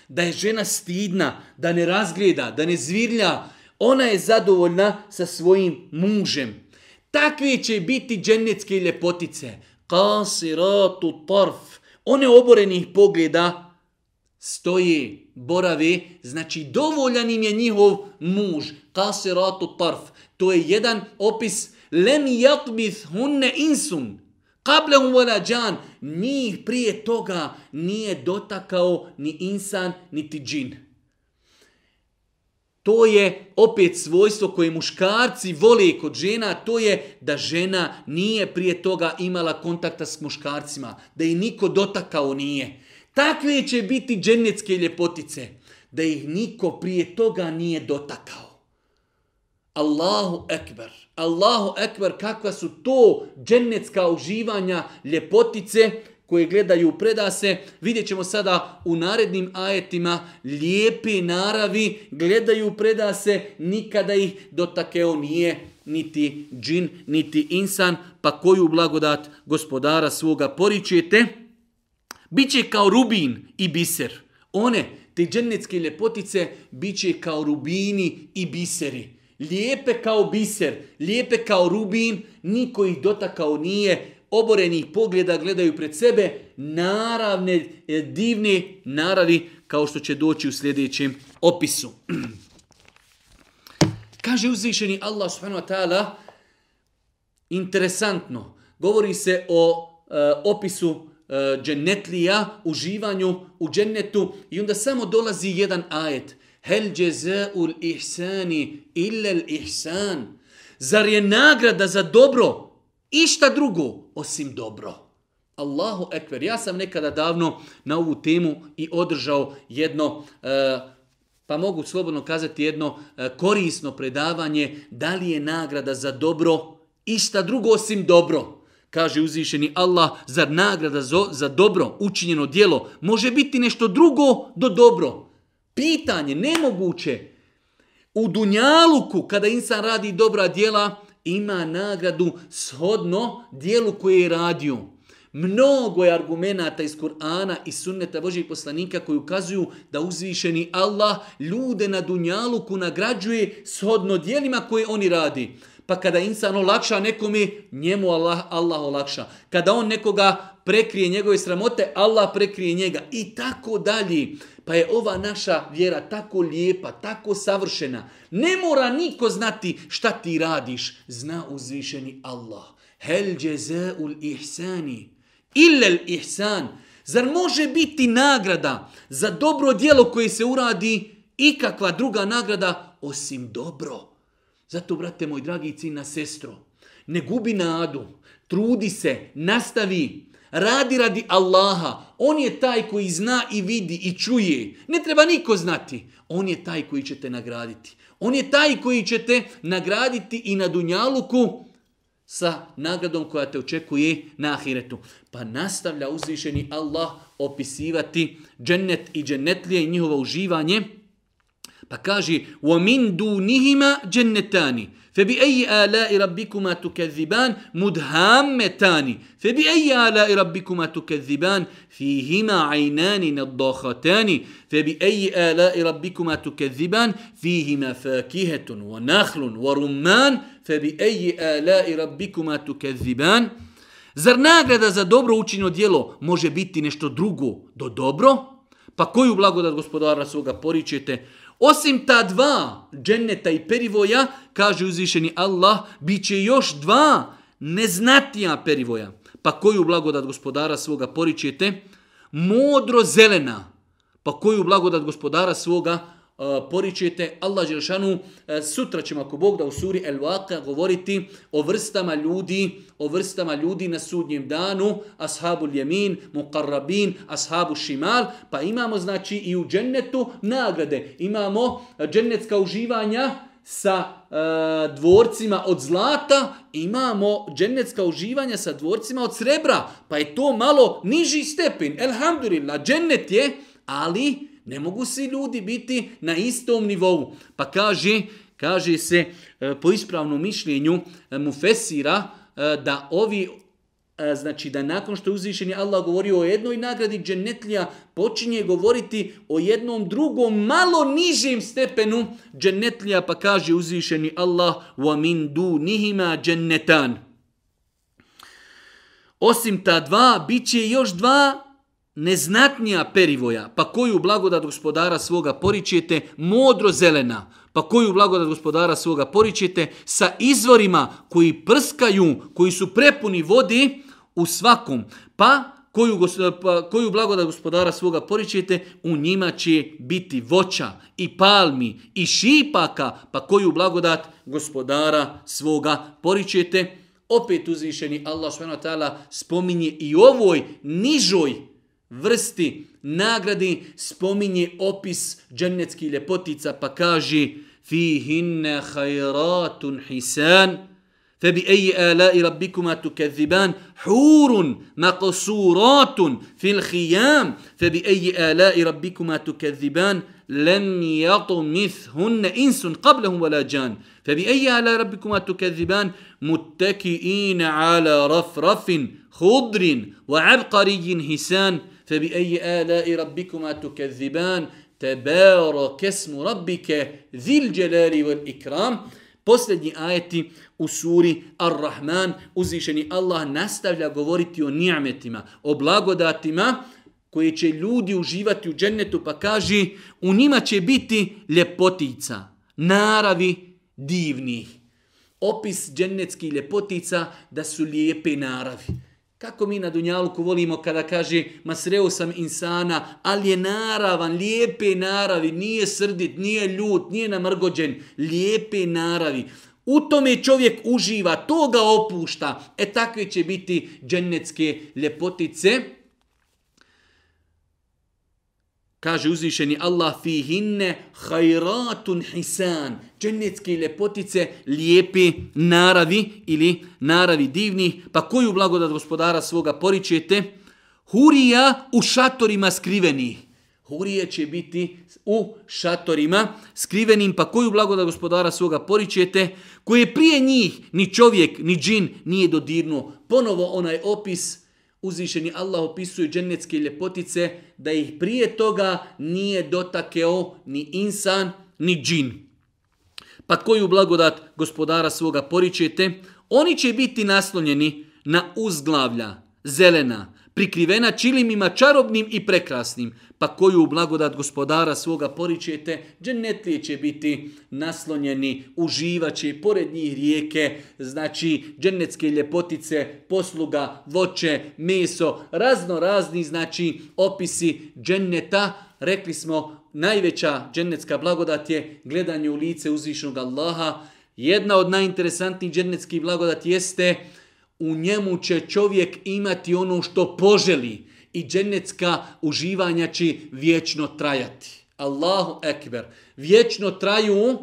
Da je žena stidna, da ne razgleda, da ne zvirlja, ona je zadovoljna sa svojim mužem. Takve će biti dženecke ljepotice. Kasiratu tarf. One oborenih pogleda stoje, borave, znači dovoljan im je njihov muž. Kasiratu tarf. To je jedan opis. Lem jatbith hunne insun. Kablehum vola džan. Njih prije toga nije dotakao ni insan, niti džin. To je opet svojstvo koje muškarci vole kod žena, to je da žena nije prije toga imala kontakta s muškarcima, da i niko dotakao nije. Takve će biti dženecke ljepotice da ih niko prije toga nije dotakao. Allahu ekber. Allahu ekber kakva su to dženecka uživanja ljepotice koje gledaju u predase. Vidjet ćemo sada u narednim ajetima lijepi naravi gledaju u predase. Nikada ih dotakeo nije niti džin, niti insan. Pa koju blagodat gospodara svoga poričete? Hvala. Biće kao rubin i biser. One, te dženecke ljepotice, biće kao rubini i biseri. Lijepe kao biser, lijepe kao rubin, niko ih dotakao nije, oborenih pogleda gledaju pred sebe, naravne, e, divne naravi, kao što će doći u sljedećem opisu. Kaže uzvišeni Allah subhanahu wa ta'ala, interesantno, govori se o e, opisu uh, džennetlija, uživanju u džennetu. I onda samo dolazi jedan ajet. Hel džeze ul ihsani illel ihsan. Zar je nagrada za dobro išta drugo osim dobro? Allahu ekver. Ja sam nekada davno na ovu temu i održao jedno, e, pa mogu slobodno kazati jedno e, korisno predavanje da li je nagrada za dobro išta drugo osim dobro. Kaže uzvišeni Allah, zar nagrada za dobro učinjeno dijelo može biti nešto drugo do dobro? Pitanje, nemoguće. U Dunjaluku, kada insan radi dobra dijela, ima nagradu shodno dijelu koje je radio. Mnogo je argumenta iz Kur'ana i sunneta Božih poslanika koji ukazuju da uzvišeni Allah ljude na Dunjaluku nagrađuje shodno dijelima koje oni radi. Pa kada insan olakša nekome, njemu Allah, Allah olakša. Kada on nekoga prekrije njegove sramote, Allah prekrije njega. I tako dalje. Pa je ova naša vjera tako lijepa, tako savršena. Ne mora niko znati šta ti radiš. Zna uzvišeni Allah. Hel djeze ul ihsani. Illel ihsan. Zar može biti nagrada za dobro dijelo koje se uradi i kakva druga nagrada osim dobro? Zato, brate moj dragi i cina sestro, ne gubi nadu, trudi se, nastavi, radi radi Allaha. On je taj koji zna i vidi i čuje. Ne treba niko znati. On je taj koji će te nagraditi. On je taj koji će te nagraditi i na Dunjaluku sa nagradom koja te očekuje na ahiretu. Pa nastavlja uzvišeni Allah opisivati džennet i džennetlije i njihovo uživanje. Pa kaže: "Wa min dunihima jannatani, fa bi ayi ala'i rabbikuma tukaththiban mudhammatani, fa bi ayi ala'i rabbikuma tukaththiban fihima 'aynani naddakhatani, fa bi ayi ala'i rabbikuma tukaththiban fihima fakihatun wa nakhlun wa rumman, fa bi ayi ala'i rabbikuma tukaththiban?" Zar nagrada za dobro učinjeno djelo može biti nešto drugo do dobro? Pa koju blagodat gospodara svoga poričete? Osim ta dva dženneta i perivoja, kaže uzvišeni Allah, bit će još dva neznatija perivoja. Pa koju blagodat gospodara svoga poričete? Modro zelena. Pa koju blagodat gospodara svoga poričete? poričete Allah Đelšanu. E, sutra ćemo, ako Bog da u suri El Vaka govoriti o vrstama ljudi, o vrstama ljudi na sudnjem danu, ashabu ljemin, muqarrabin, ashabu šimal, pa imamo znači i u džennetu nagrade. Imamo džennetska uživanja, sa e, dvorcima od zlata imamo džennetska uživanja sa dvorcima od srebra pa je to malo niži stepin elhamdulillah džennet je ali Ne mogu svi ljudi biti na istom nivou. Pa kaže, kaže se e, po ispravnom mišljenju e, mu fesira e, da ovi znači da nakon što je uzvišen Allah govorio o jednoj nagradi dženetlija počinje govoriti o jednom drugom malo nižem stepenu dženetlija pa kaže uzvišeni Allah wa min dunihima džennetan osim ta dva bit će još dva neznatnija perivoja, pa koju blagodat gospodara svoga poričete, modro zelena, pa koju blagodat gospodara svoga poričete, sa izvorima koji prskaju, koji su prepuni vodi u svakom, pa koju, pa koju blagodat gospodara svoga poričete, u njima će biti voća i palmi i šipaka, pa koju blagodat gospodara svoga poričete, opet uzvišeni Allah s.w.t. spominje i ovoj nižoj vrsti nagradi spominje opis džennetskih ljepotica pa kaže fihinne hajratun hisan فبأي آلاء ربكما تكذبان حور مقصورات في الخيام فبأي آلاء ربكما تكذبان لم يطمثهن إنس قبلهم ولا جان فبأي آلاء ربكما تكذبان متكئين على رفرف خضر وعبقري هسان Febi eji ala i rabbikuma tu keziban, tebero kesmu rabbike, zil dželeri vel ikram. Posljednji ajeti u suri Ar-Rahman, uzvišeni Allah nastavlja govoriti o ni'metima, o blagodatima koje će ljudi uživati u džennetu, pa kaže u njima će biti ljepotica, naravi divnih. Opis džennetskih ljepotica da su lijepe naravi. Kako mi na Dunjaluku volimo kada kaže ma sreo sam insana, ali je naravan, lijepe naravi, nije srdit, nije ljut, nije namrgođen, lijepe naravi. U tome čovjek uživa, to ga opušta. E takve će biti dženecke ljepotice. Hvala kaže uzvišeni Allah fi hinne khairatun hisan džennetske lepotice lijepi naravi ili naravi divni pa koju blagodat gospodara svoga poričete hurija u šatorima skriveni hurije će biti u šatorima skrivenim pa koju blagodat gospodara svoga poričete koje prije njih ni čovjek ni džin nije dodirnuo ponovo onaj opis uzvišeni Allah opisuje dženecke ljepotice da ih prije toga nije dotakeo ni insan ni džin. Pa koju blagodat gospodara svoga poričete? Oni će biti naslonjeni na uzglavlja, zelena, prikrivena čilimima čarobnim i prekrasnim, pa koju blagodat gospodara svoga poričete, džennetlije će biti naslonjeni, uživaće pored njih rijeke, znači džennetske ljepotice, posluga, voće, meso, razno razni, znači opisi dženneta, rekli smo, najveća džennetska blagodat je gledanje u lice uzvišnog Allaha, Jedna od najinteresantnijih džennetskih blagodati jeste u njemu će čovjek imati ono što poželi i dženecka uživanja će vječno trajati. Allahu ekber. Vječno traju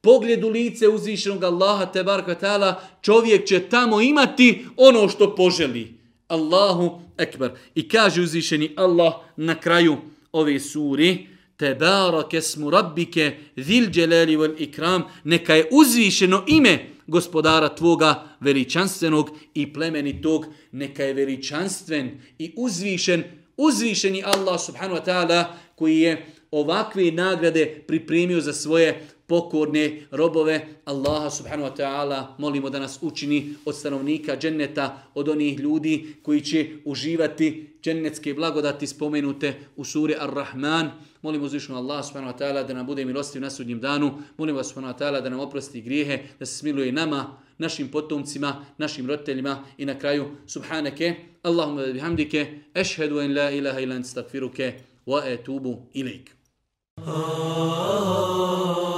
pogled u lice uzvišenog Allaha te barka čovjek će tamo imati ono što poželi. Allahu ekber. I kaže uzvišeni Allah na kraju ove suri Tebarake smu rabbike dhil dželeli vel ikram neka je uzvišeno ime gospodara tvoga veličanstvenog i plemenitog, neka je veličanstven i uzvišen, uzvišeni Allah subhanu wa ta'ala koji je ovakve nagrade pripremio za svoje pokorne robove Allaha subhanahu wa ta'ala molimo da nas učini od stanovnika dženneta, od onih ljudi koji će uživati džennetske blagodati spomenute u suri Ar-Rahman. Molimo uzvišno Allaha subhanahu wa ta'ala da nam bude milostiv na sudnjem danu. Molimo vas subhanahu wa ta'ala da nam oprosti grijehe, da se smiluje nama, našim potomcima, našim roditeljima i na kraju subhanake. Allahumma da bihamdike, ešhedu en la ilaha ilan stakfiruke, wa etubu ilik. Oh, ah. oh, oh.